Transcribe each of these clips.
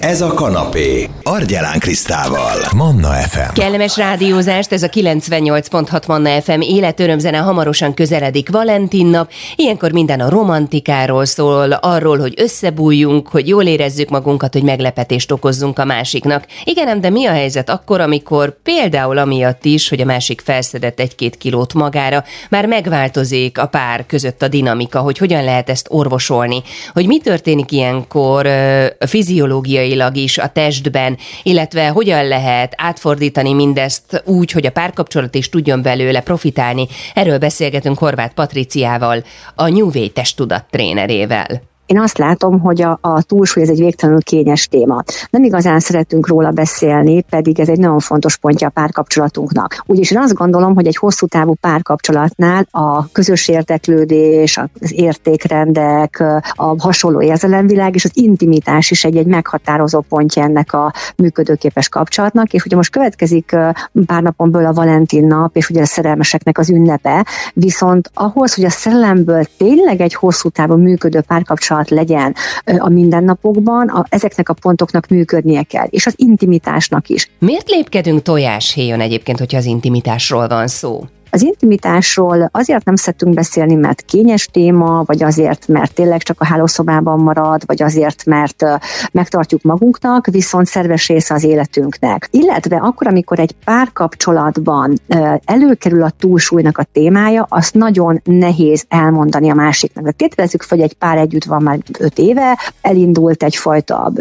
Ez a kanapé. Argyelán Krisztával. Manna FM. Kellemes rádiózást, ez a 98.6 Manna FM életörömzene hamarosan közeledik Valentin nap. Ilyenkor minden a romantikáról szól, arról, hogy összebújjunk, hogy jól érezzük magunkat, hogy meglepetést okozzunk a másiknak. Igen, de mi a helyzet akkor, amikor például amiatt is, hogy a másik felszedett egy-két kilót magára, már megváltozik a pár között a dinamika, hogy hogyan lehet ezt orvosolni, hogy mi történik ilyenkor fiziológiai fizikailag is a testben, illetve hogyan lehet átfordítani mindezt úgy, hogy a párkapcsolat is tudjon belőle profitálni. Erről beszélgetünk Horváth Patriciával, a New Way testtudat trénerével. Én azt látom, hogy a, a túlsúly ez egy végtelenül kényes téma. Nem igazán szeretünk róla beszélni, pedig ez egy nagyon fontos pontja a párkapcsolatunknak. Úgyis én azt gondolom, hogy egy hosszú távú párkapcsolatnál a közös érteklődés, az értékrendek, a hasonló érzelemvilág és az intimitás is egy-egy meghatározó pontja ennek a működőképes kapcsolatnak. És ugye most következik pár napon a Valentin nap, és ugye a szerelmeseknek az ünnepe, viszont ahhoz, hogy a szerelemből tényleg egy hosszú távú működő párkapcsolat kapcsolat legyen a mindennapokban, a, ezeknek a pontoknak működnie kell, és az intimitásnak is. Miért lépkedünk tojáshéjon egyébként, hogyha az intimitásról van szó? Az intimitásról azért nem szedtünk beszélni, mert kényes téma, vagy azért, mert tényleg csak a hálószobában marad, vagy azért, mert megtartjuk magunknak, viszont szerves része az életünknek. Illetve akkor, amikor egy párkapcsolatban előkerül a túlsúlynak a témája, azt nagyon nehéz elmondani a másiknak. Tételezzük hogy egy pár együtt van már öt éve, elindult egyfajta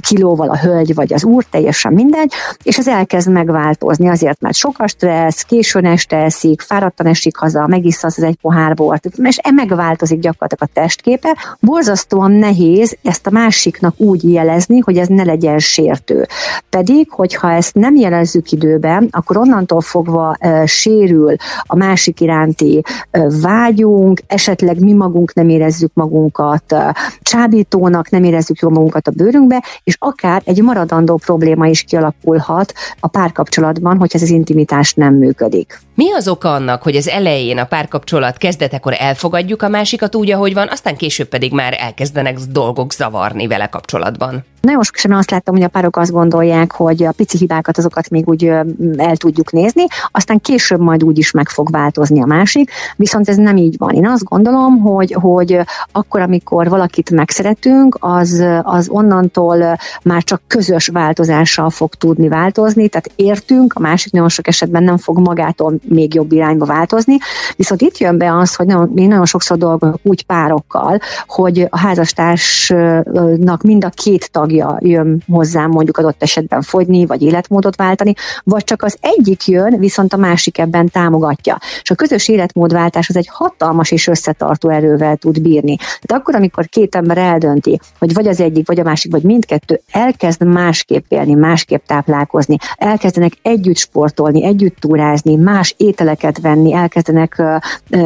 kilóval a hölgy vagy az úr, teljesen mindegy, és ez elkezd megváltozni azért, mert sok a stressz, későn este eszik, fáradtan esik haza, megissza az egy pohár bort, és e megváltozik gyakorlatilag a testképe. Borzasztóan nehéz ezt a másiknak úgy jelezni, hogy ez ne legyen sértő. Pedig, hogyha ezt nem jelezzük időben, akkor onnantól fogva e, sérül a másik iránti e, vágyunk, esetleg mi magunk nem érezzük magunkat e, csábítónak, nem érezzük jól magunkat a bőrünkbe, és akár egy maradandó probléma is kialakulhat a párkapcsolatban, hogy ez az intimitás nem működik. Mi az oka annak, hogy az elején a párkapcsolat kezdetekor elfogadjuk a másikat úgy, ahogy van, aztán később pedig már elkezdenek dolgok zavarni vele kapcsolatban? Nagyon sokszor azt láttam, hogy a párok azt gondolják, hogy a pici hibákat azokat még úgy el tudjuk nézni, aztán később majd úgy is meg fog változni a másik, viszont ez nem így van. Én azt gondolom, hogy, hogy akkor, amikor valakit megszeretünk, az, az onnantól már csak közös változással fog tudni változni, tehát értünk, a másik nagyon sok esetben nem fog magától még jobb irányba változni, viszont itt jön be az, hogy nagyon, én nagyon sokszor dolgozok úgy párokkal, hogy a házastársnak mind a két tagja tagja jön hozzám mondjuk adott esetben fogyni, vagy életmódot váltani, vagy csak az egyik jön, viszont a másik ebben támogatja. És a közös életmódváltás az egy hatalmas és összetartó erővel tud bírni. Tehát akkor, amikor két ember eldönti, hogy vagy az egyik, vagy a másik, vagy mindkettő elkezd másképp élni, másképp táplálkozni, elkezdenek együtt sportolni, együtt túrázni, más ételeket venni, elkezdenek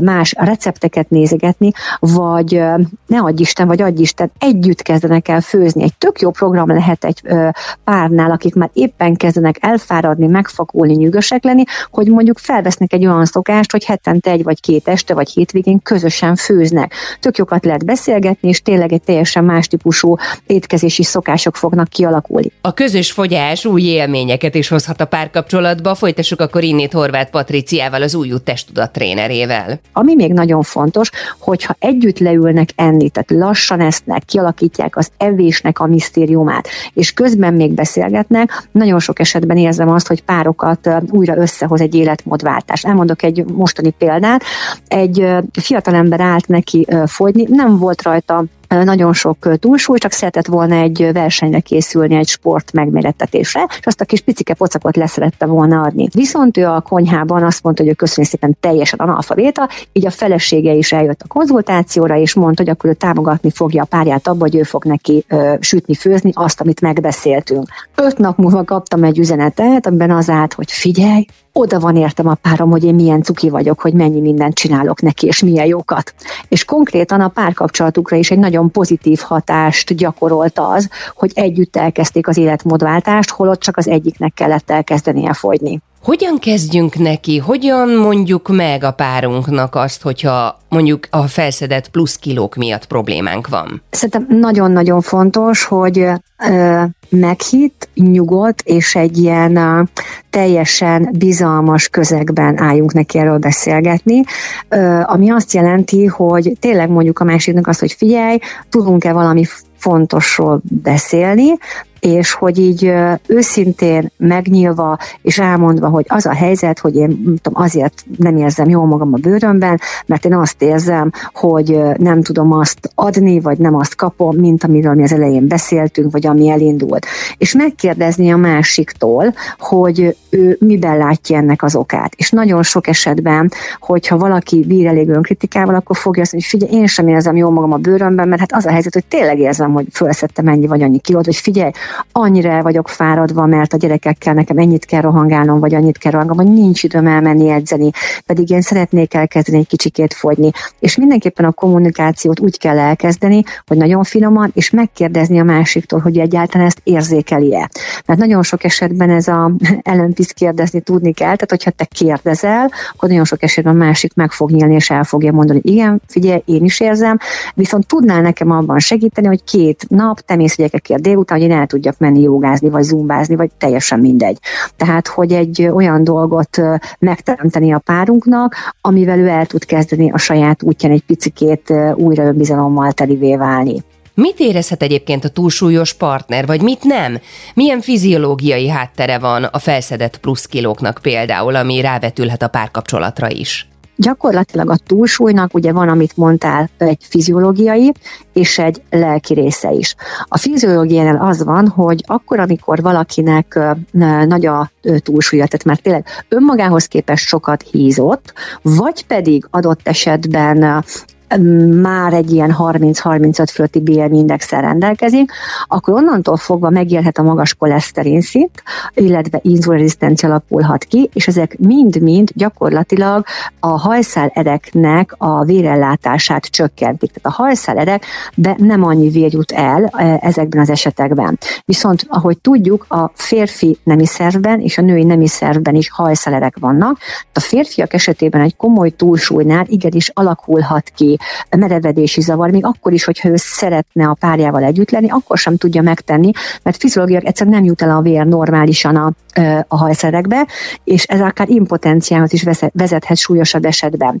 más recepteket nézegetni, vagy ne adj Isten, vagy adj Isten, együtt kezdenek el főzni. Egy tök jó program lehet egy párnál, akik már éppen kezdenek elfáradni, megfakulni, nyűgösek lenni, hogy mondjuk felvesznek egy olyan szokást, hogy hetente egy vagy két este vagy hétvégén közösen főznek. Tök jókat lehet beszélgetni, és tényleg egy teljesen más típusú étkezési szokások fognak kialakulni. A közös fogyás új élményeket is hozhat a párkapcsolatba. Folytassuk akkor innét Horváth Patriciával, az új testtudat trénerével. Ami még nagyon fontos, hogyha együtt leülnek enni, tehát lassan esznek, kialakítják az evésnek a misztériumát, és közben még beszélgetnek, nagyon sok esetben érzem azt, hogy párokat újra összehoz egy életmódváltás. Elmondok egy mostani példát. Egy fiatalember állt neki fogyni, nem volt rajta nagyon sok túlsúly, csak szeretett volna egy versenyre készülni, egy sport megmérettetésre, és azt a kis picike pocakot leszerette volna adni. Viszont ő a konyhában azt mondta, hogy ő köszönjük szépen teljesen analfabéta, így a felesége is eljött a konzultációra, és mondta, hogy akkor ő támogatni fogja a párját abba, hogy ő fog neki ö, sütni, főzni azt, amit megbeszéltünk. Öt nap múlva kaptam egy üzenetet, amiben az állt, hogy figyelj, oda van értem a párom, hogy én milyen cuki vagyok, hogy mennyi mindent csinálok neki, és milyen jókat. És konkrétan a párkapcsolatukra is egy nagyon pozitív hatást gyakorolt az, hogy együtt elkezdték az életmódváltást, holott csak az egyiknek kellett elkezdenie fogyni. Hogyan kezdjünk neki, hogyan mondjuk meg a párunknak azt, hogyha mondjuk a felszedett plusz kilók miatt problémánk van? Szerintem nagyon-nagyon fontos, hogy ö, meghitt, nyugodt és egy ilyen ö, teljesen bizalmas közegben álljunk neki erről beszélgetni, ö, ami azt jelenti, hogy tényleg mondjuk a másiknak azt, hogy figyelj, tudunk-e valami fontosról beszélni, és hogy így őszintén megnyílva és elmondva, hogy az a helyzet, hogy én tudom, azért nem érzem jól magam a bőrömben, mert én azt érzem, hogy nem tudom azt adni, vagy nem azt kapom, mint amiről mi az elején beszéltünk, vagy ami elindult. És megkérdezni a másiktól, hogy ő miben látja ennek az okát. És nagyon sok esetben, hogyha valaki bír elég önkritikával, akkor fogja azt mondani, hogy figyelj, én sem érzem jól magam a bőrömben, mert hát az a helyzet, hogy tényleg érzem, hogy felszettem ennyi vagy annyi kilót, vagy figyelj, annyira el vagyok fáradva, mert a gyerekekkel nekem ennyit kell rohangálnom, vagy annyit kell rohangálnom, vagy nincs időm elmenni edzeni, pedig én szeretnék elkezdeni egy kicsikét fogyni. És mindenképpen a kommunikációt úgy kell elkezdeni, hogy nagyon finoman, és megkérdezni a másiktól, hogy egyáltalán ezt érzékeli-e. Mert nagyon sok esetben ez a ellenpisz kérdezni tudni kell, tehát hogyha te kérdezel, akkor nagyon sok esetben a másik meg fog nyílni, és el fogja mondani, hogy igen, figyelj, én is érzem, viszont tudnál nekem abban segíteni, hogy két nap te mész délután, hogy én el tudjak menni jogázni, vagy zumbázni, vagy teljesen mindegy. Tehát, hogy egy olyan dolgot megteremteni a párunknak, amivel ő el tud kezdeni a saját útján egy picikét újra önbizalommal telivé válni. Mit érezhet egyébként a túlsúlyos partner, vagy mit nem? Milyen fiziológiai háttere van a felszedett plusz kilóknak például, ami rávetülhet a párkapcsolatra is? Gyakorlatilag a túlsúlynak ugye van, amit mondtál, egy fiziológiai és egy lelki része is. A fiziológiánál az van, hogy akkor, amikor valakinek nagy a túlsúlya, tehát már tényleg önmagához képest sokat hízott, vagy pedig adott esetben már egy ilyen 30-35 fölötti BMI indexel rendelkezik, akkor onnantól fogva megélhet a magas koleszterin szint, illetve inzulinrezisztencia alakulhat ki, és ezek mind-mind gyakorlatilag a hajszálereknek a vérellátását csökkentik. Tehát a hajszálerekbe nem annyi vér jut el e, ezekben az esetekben. Viszont, ahogy tudjuk, a férfi nemi szervben és a női nemi szervben is hajszálerek vannak. A férfiak esetében egy komoly túlsúlynál igenis alakulhat ki merevedési zavar, még akkor is, hogyha ő szeretne a párjával együtt lenni, akkor sem tudja megtenni, mert fiziológiak egyszerűen nem jut el a vér normálisan a, a hajszerekbe, és ez akár impotenciához is vezethet súlyosabb esetben.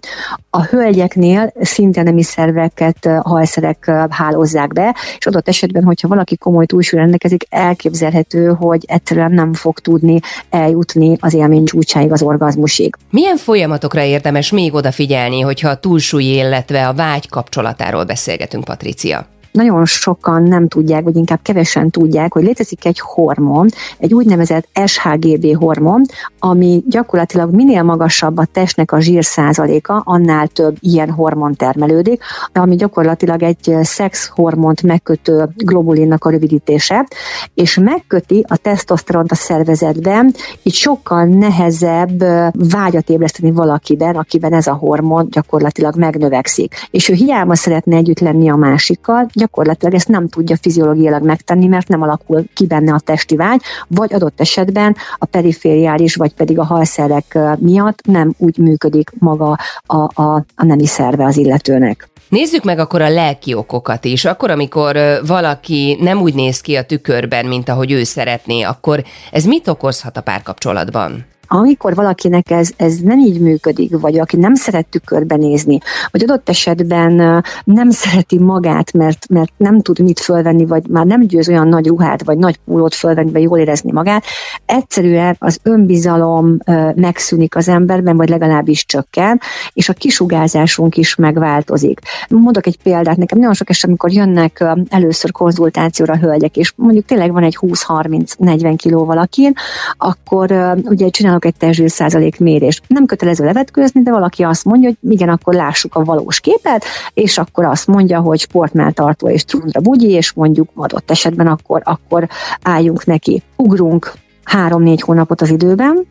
A hölgyeknél szinte nemi szerveket hajszerek hálózzák be, és adott esetben, hogyha valaki komoly túlsúly rendelkezik, elképzelhető, hogy egyszerűen nem fog tudni eljutni az élmény csúcsáig, az orgazmusig. Milyen folyamatokra érdemes még odafigyelni, hogyha a túlsúly, illetve a vágy kapcsolatáról beszélgetünk, Patricia nagyon sokan nem tudják, vagy inkább kevesen tudják, hogy létezik egy hormon, egy úgynevezett SHGB hormon, ami gyakorlatilag minél magasabb a testnek a zsírszázaléka, annál több ilyen hormon termelődik, ami gyakorlatilag egy szexhormont megkötő globulinnak a rövidítése, és megköti a tesztoszteront a szervezetben, így sokkal nehezebb vágyat ébreszteni valakiben, akiben ez a hormon gyakorlatilag megnövekszik. És ő hiába szeretne együtt lenni a másikkal, gyakorlatilag ezt nem tudja fiziológiailag megtenni, mert nem alakul ki benne a testi vágy, vagy adott esetben a perifériális, vagy pedig a halszerek miatt nem úgy működik maga a, a, a nemi szerve az illetőnek. Nézzük meg akkor a lelki okokat is. Akkor, amikor valaki nem úgy néz ki a tükörben, mint ahogy ő szeretné, akkor ez mit okozhat a párkapcsolatban? Amikor valakinek ez, ez nem így működik, vagy aki nem szeret tükörbe nézni, vagy adott esetben nem szereti magát, mert, mert nem tud mit fölvenni, vagy már nem győz olyan nagy ruhát, vagy nagy pólót fölvenni, vagy jól érezni magát, egyszerűen az önbizalom megszűnik az emberben, vagy legalábbis csökken, és a kisugázásunk is megváltozik. Mondok egy példát, nekem nagyon sok eset, amikor jönnek először konzultációra hölgyek, és mondjuk tényleg van egy 20-30-40 kiló valakin, akkor ugye csinálok csinálok egy testzsír százalék mérést. Nem kötelező levetkőzni, de valaki azt mondja, hogy igen, akkor lássuk a valós képet, és akkor azt mondja, hogy sportmelltartó és trundra bugyi, és mondjuk adott esetben akkor, akkor álljunk neki. Ugrunk három-négy hónapot az időben,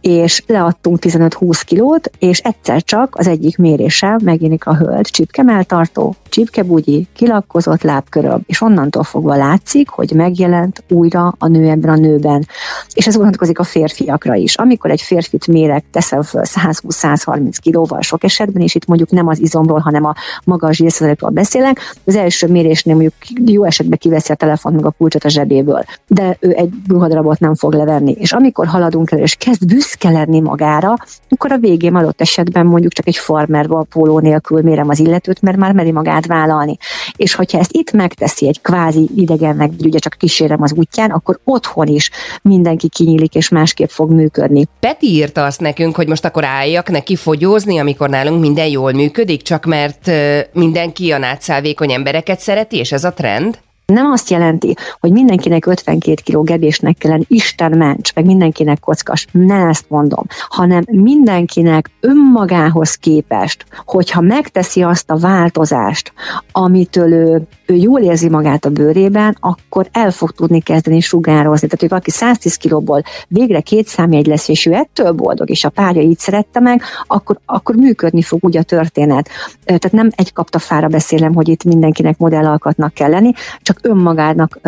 és leadtunk 15-20 kilót, és egyszer csak az egyik méréssel megjelenik a hölgy csipkemeltartó, csipkebugyi, kilakkozott lábköröm, és onnantól fogva látszik, hogy megjelent újra a nő ebben a nőben. És ez vonatkozik a férfiakra is. Amikor egy férfit mérek, teszem föl 120-130 kilóval sok esetben, és itt mondjuk nem az izomról, hanem a magas zsírszerekről beszélek, az első mérésnél mondjuk jó esetben kiveszi a telefon meg a kulcsot a zsebéből, de ő egy ruhadarabot nem fog levenni. És amikor haladunk el, és kezd büszke lenni magára, akkor a végén adott esetben mondjuk csak egy farmerba póló nélkül mérem az illetőt, mert már meri magát vállalni. És hogyha ezt itt megteszi egy kvázi idegennek, ugye csak kísérem az útján, akkor otthon is mindenki kinyílik és másképp fog működni. Peti írta azt nekünk, hogy most akkor álljak neki fogyózni, amikor nálunk minden jól működik, csak mert mindenki a nátszálvékony embereket szereti, és ez a trend? Nem azt jelenti, hogy mindenkinek 52 kg gebésnek kellene, Isten ments, meg mindenkinek kockas, nem ezt mondom, hanem mindenkinek önmagához képest, hogyha megteszi azt a változást, amitől ő, ő jól érzi magát a bőrében, akkor el fog tudni kezdeni sugározni. Tehát, hogy valaki 110 kilóból végre két számjegy lesz, és ő ettől boldog, és a párja így szerette meg, akkor, akkor működni fog úgy a történet. Tehát nem egy kaptafára beszélem, hogy itt mindenkinek modellalkatnak kell lenni, csak önmagának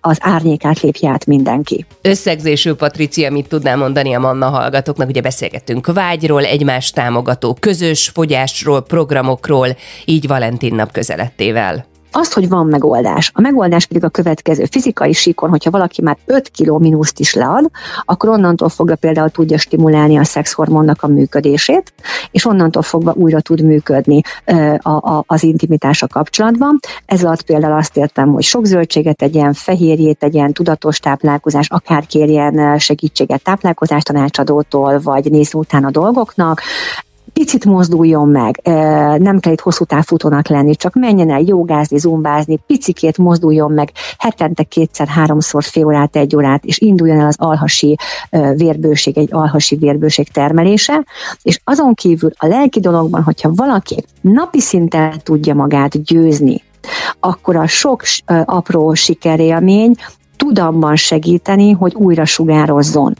az árnyékát lépje át mindenki. Összegzésül, Patricia, mit tudnál mondani a Manna hallgatóknak? Ugye beszélgettünk vágyról, egymás támogató közös fogyásról, programokról, így Valentin nap közelettével. Azt, hogy van megoldás. A megoldás pedig a következő. Fizikai síkon, hogyha valaki már 5 kg mínuszt is lead, akkor onnantól fogva például tudja stimulálni a szexhormonnak a működését, és onnantól fogva újra tud működni a, a, az intimitása kapcsolatban. Ez alatt például azt értem, hogy sok zöldséget tegyen, fehérjét tegyen, tudatos táplálkozás, akár kérjen segítséget táplálkozás tanácsadótól, vagy nézz utána dolgoknak, picit mozduljon meg, nem kell itt hosszú távfutónak lenni, csak menjen el jogázni, zumbázni, picikét mozduljon meg, hetente kétszer, háromszor, fél órát, egy órát, és induljon el az alhasi vérbőség, egy alhasi vérbőség termelése, és azon kívül a lelki dologban, hogyha valaki napi szinten tudja magát győzni, akkor a sok apró sikerélmény tud abban segíteni, hogy újra sugározzon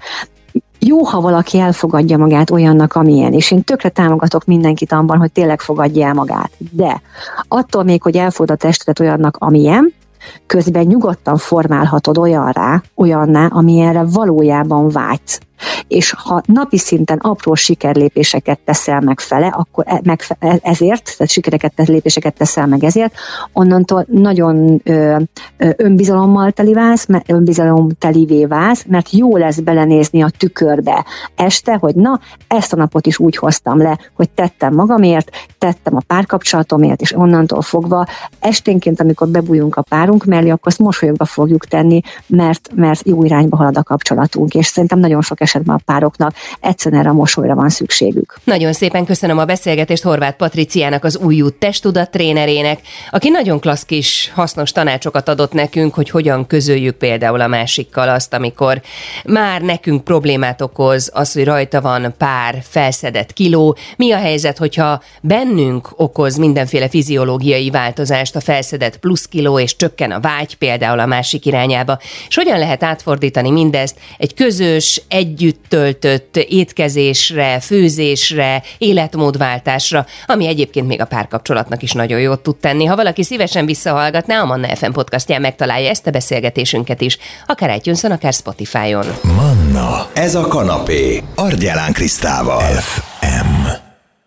jó, ha valaki elfogadja magát olyannak, amilyen, és én tökre támogatok mindenkit abban, hogy tényleg fogadja el magát. De attól még, hogy elfogad a testet olyannak, amilyen, közben nyugodtan formálhatod olyanrá, olyanná, amilyenre valójában vágysz és ha napi szinten apró sikerlépéseket teszel meg fele, akkor e, meg, e, ezért, tehát sikereket, lépéseket teszel meg ezért, onnantól nagyon ö, ö, önbizalommal teli válsz, önbizalom telivé válsz, mert jó lesz belenézni a tükörbe. Este, hogy na, ezt a napot is úgy hoztam le, hogy tettem magamért, tettem a párkapcsolatomért, és onnantól fogva esténként, amikor bebújunk a párunk mellé, akkor azt mosolyogva fogjuk tenni, mert, mert jó irányba halad a kapcsolatunk, és szerintem nagyon sok esetben a pároknak egyszerűen erre a mosolyra van szükségük. Nagyon szépen köszönöm a beszélgetést Horváth Patriciának, az új út testudat trénerének, aki nagyon klassz kis hasznos tanácsokat adott nekünk, hogy hogyan közöljük például a másikkal azt, amikor már nekünk problémát okoz az, hogy rajta van pár felszedett kiló. Mi a helyzet, hogyha bennünk okoz mindenféle fiziológiai változást a felszedett plusz kiló, és csökken a vágy például a másik irányába, és hogyan lehet átfordítani mindezt egy közös, együtt töltött étkezésre, főzésre, életmódváltásra, ami egyébként még a párkapcsolatnak is nagyon jót tud tenni. Ha valaki szívesen visszahallgatná, a Manna FM podcastján megtalálja ezt a beszélgetésünket is, akár itunes akár Spotify-on. Manna, ez a kanapé, Argyelán Krisztával. FM.